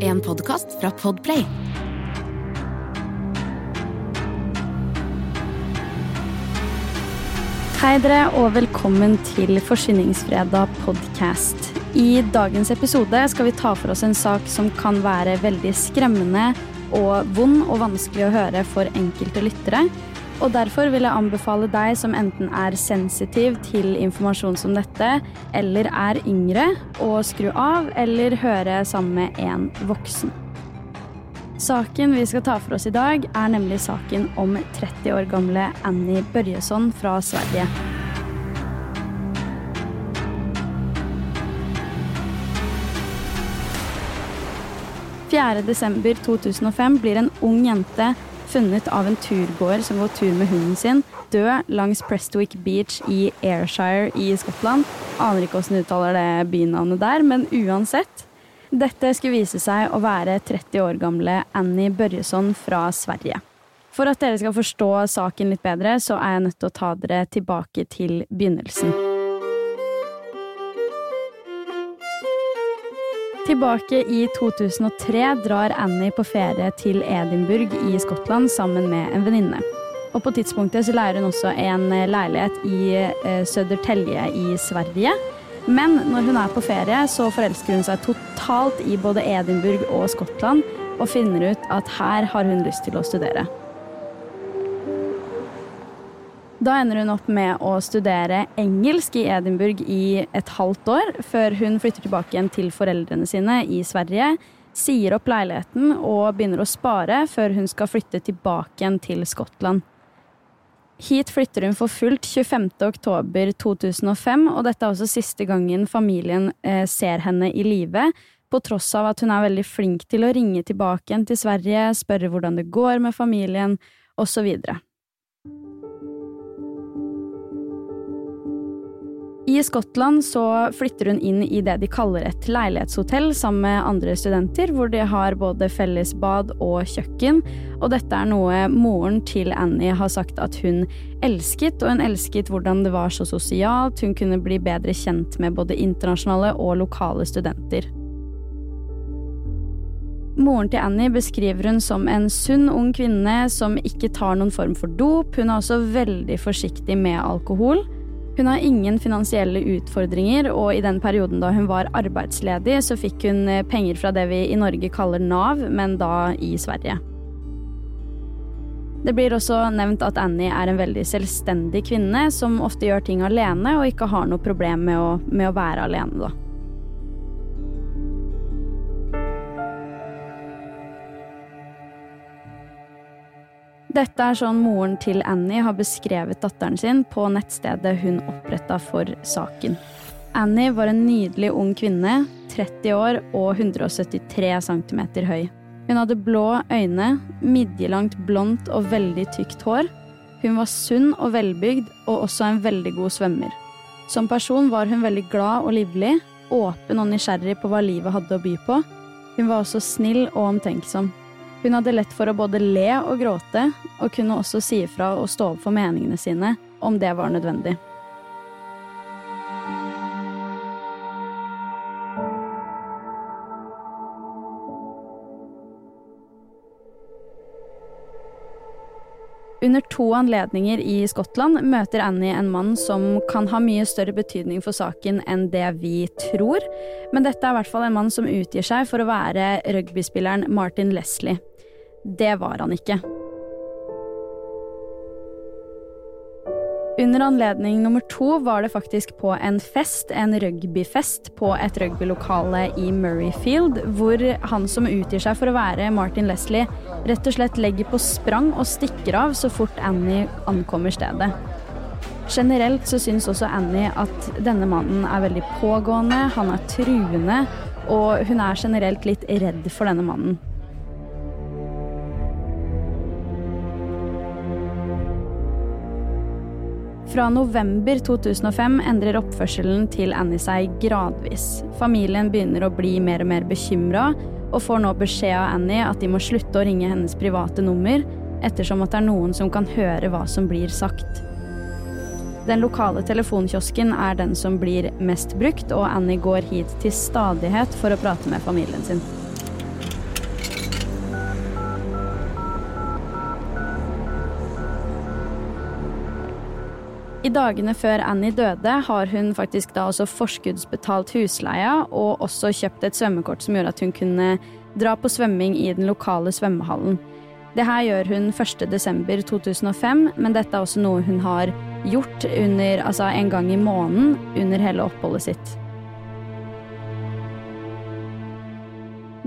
En podkast fra Podplay. Hei dere, og velkommen til Forsyningsfredag podcast. I dagens episode skal vi ta for oss en sak som kan være veldig skremmende og vond og vanskelig å høre for enkelte lyttere. Og derfor vil jeg anbefale deg som enten er sensitiv til informasjon som dette, eller er yngre, å skru av eller høre sammen med en voksen. Saken vi skal ta for oss i dag, er nemlig saken om 30 år gamle Annie Børjesson fra Sverige. desember 2005 blir en ung jente funnet av en turgåer som går tur med hunden sin, død langs Prestwick Beach i Ayrshire i Skottland. Aner ikke åssen uttaler det bynavnet der, men uansett. Dette skulle vise seg å være 30 år gamle Annie Børjesson fra Sverige. For at dere skal forstå saken litt bedre, så er jeg nødt til å ta dere tilbake til begynnelsen. Tilbake i 2003 drar Annie på ferie til Edinburgh i Skottland sammen med en venninne. Og på tidspunktet så leier hun også en leilighet i eh, Södertälje i Sverige. Men når hun er på ferie, så forelsker hun seg totalt i både Edinburgh og Skottland, og finner ut at her har hun lyst til å studere. Da ender hun opp med å studere engelsk i Edinburgh i et halvt år, før hun flytter tilbake igjen til foreldrene sine i Sverige, sier opp leiligheten og begynner å spare før hun skal flytte tilbake igjen til Skottland. Hit flytter hun for fullt 25.10.2005, og dette er også siste gangen familien eh, ser henne i live, på tross av at hun er veldig flink til å ringe tilbake igjen til Sverige, spørre hvordan det går med familien, osv. I Skottland så flytter hun inn i det de kaller et leilighetshotell sammen med andre studenter, hvor de har både felles bad og kjøkken. Og dette er noe moren til Annie har sagt at hun elsket, og hun elsket hvordan det var så sosialt, hun kunne bli bedre kjent med både internasjonale og lokale studenter. Moren til Annie beskriver hun som en sunn, ung kvinne som ikke tar noen form for dop. Hun er også veldig forsiktig med alkohol. Hun har ingen finansielle utfordringer, og i den perioden da hun var arbeidsledig, så fikk hun eh, penger fra det vi i Norge kaller Nav, men da i Sverige. Det blir også nevnt at Annie er en veldig selvstendig kvinne som ofte gjør ting alene og ikke har noe problem med å, med å være alene, da. Dette er sånn moren til Annie har beskrevet datteren sin på nettstedet hun oppretta for saken. Annie var en nydelig ung kvinne, 30 år og 173 cm høy. Hun hadde blå øyne, midjelangt blondt og veldig tykt hår. Hun var sunn og velbygd, og også en veldig god svømmer. Som person var hun veldig glad og livlig, åpen og nysgjerrig på hva livet hadde å by på. Hun var også snill og omtenksom. Hun hadde lett for å både le og gråte, og kunne også si ifra og stå opp for meningene sine om det var nødvendig. Under to anledninger i Skottland møter Annie en mann som kan ha mye større betydning for saken enn det vi tror, men dette er i hvert fall en mann som utgir seg for å være rugbyspilleren Martin Leslie. Det var han ikke. Under anledning nummer to var det faktisk på en fest, en rugbyfest, på et rugbylokale i Murrayfield, hvor han som utgir seg for å være Martin Leslie, rett og slett legger på sprang og stikker av så fort Annie ankommer stedet. Generelt så syns også Annie at denne mannen er veldig pågående, han er truende, og hun er generelt litt redd for denne mannen. Fra november 2005 endrer oppførselen til Annie seg gradvis. Familien begynner å bli mer og mer bekymra, og får nå beskjed av Annie at de må slutte å ringe hennes private nummer, ettersom at det er noen som kan høre hva som blir sagt. Den lokale telefonkiosken er den som blir mest brukt, og Annie går hit til stadighet for å prate med familien sin. I dagene før Annie døde, har hun faktisk da også forskuddsbetalt husleia og også kjøpt et svømmekort som gjorde at hun kunne dra på svømming i den lokale svømmehallen. Det her gjør hun 1.12.2005, men dette er også noe hun har gjort under, altså en gang i måneden under hele oppholdet sitt.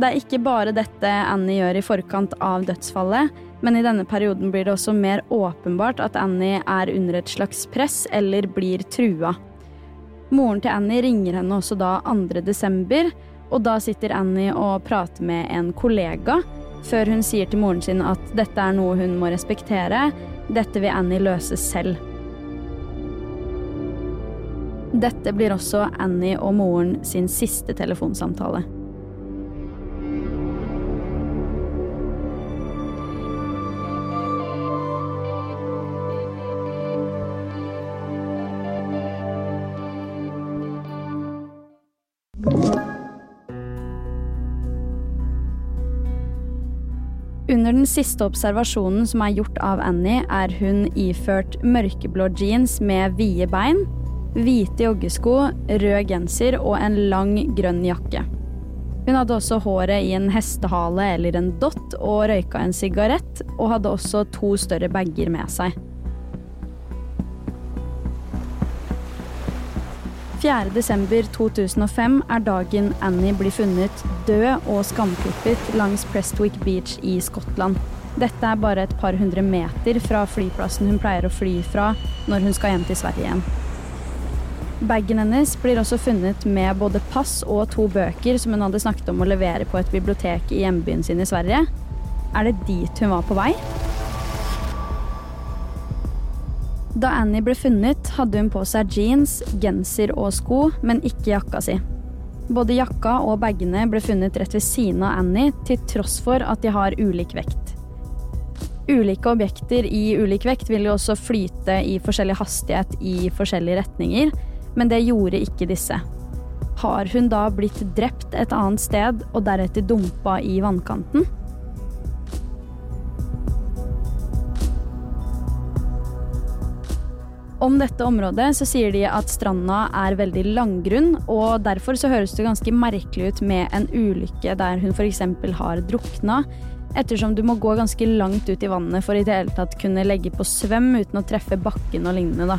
Det er ikke bare dette Annie gjør i forkant av dødsfallet, men i denne perioden blir det også mer åpenbart at Annie er under et slags press eller blir trua. Moren til Annie ringer henne også da 2. desember, og da sitter Annie og prater med en kollega, før hun sier til moren sin at dette er noe hun må respektere, dette vil Annie løse selv. Dette blir også Annie og moren sin siste telefonsamtale. Under den siste observasjonen som er gjort av Annie, er hun iført mørkeblå jeans med vide bein, hvite joggesko, rød genser og en lang, grønn jakke. Hun hadde også håret i en hestehale eller en dott og røyka en sigarett, og hadde også to større bager med seg. 4.12.2005 er dagen Annie blir funnet død og skamklippet langs Prestwick Beach i Skottland. Dette er bare et par hundre meter fra flyplassen hun pleier å fly fra når hun skal hjem til Sverige igjen. Bagen hennes blir også funnet med både pass og to bøker som hun hadde snakket om å levere på et bibliotek i hjembyen sin i Sverige. Er det dit hun var på vei? Da Annie ble funnet, hadde hun på seg jeans, genser og sko, men ikke jakka si. Både jakka og bagene ble funnet rett ved siden av Annie, til tross for at de har ulik vekt. Ulike objekter i ulik vekt vil jo også flyte i forskjellig hastighet i forskjellige retninger, men det gjorde ikke disse. Har hun da blitt drept et annet sted og deretter dumpa i vannkanten? Om dette området så sier de at stranda er veldig langgrunn, og derfor så høres det ganske merkelig ut med en ulykke der hun f.eks. har drukna, ettersom du må gå ganske langt ut i vannet for i det hele tatt kunne legge på svøm uten å treffe bakken og lignende, da.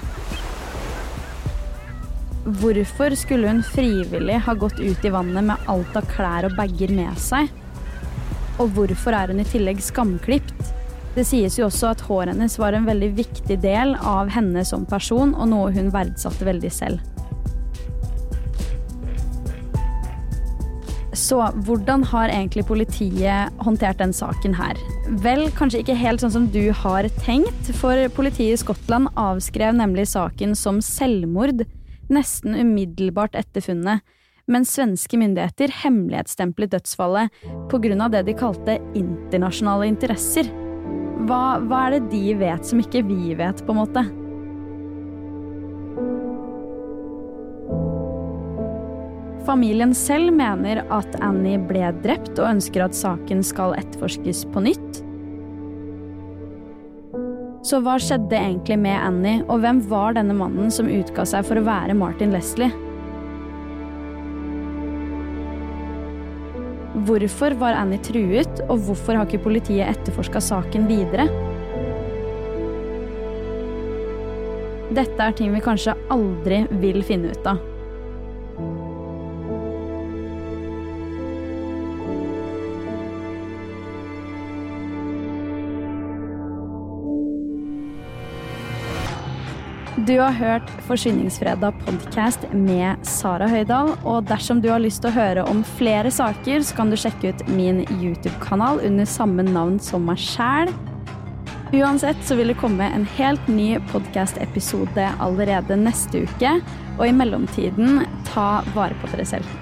Hvorfor skulle hun frivillig ha gått ut i vannet med alt av klær og bager med seg? Og hvorfor er hun i tillegg skamklipt? Det sies jo også at håret hennes var en veldig viktig del av henne som person, og noe hun verdsatte veldig selv. Så hvordan har egentlig politiet håndtert den saken her? Vel, kanskje ikke helt sånn som du har tenkt, for politiet i Skottland avskrev nemlig saken som selvmord nesten umiddelbart etter funnet, mens svenske myndigheter hemmelighetsstemplet dødsfallet pga. det de kalte internasjonale interesser. Hva, hva er det de vet som ikke vi vet, på en måte? Familien selv mener at Annie ble drept, og ønsker at saken skal etterforskes på nytt. Så hva skjedde egentlig med Annie, og hvem var denne mannen som utga seg for å være Martin Leslie? Hvorfor var Annie truet, og hvorfor har ikke politiet etterforska saken videre? Dette er ting vi kanskje aldri vil finne ut av. Du har hørt Forsyningsfredag podcast med Sara Høydahl. Og dersom du har lyst til å høre om flere saker, så kan du sjekke ut min YouTube-kanal under samme navn som meg sjæl. Uansett så vil det komme en helt ny podkast-episode allerede neste uke. Og i mellomtiden, ta vare på dere selv.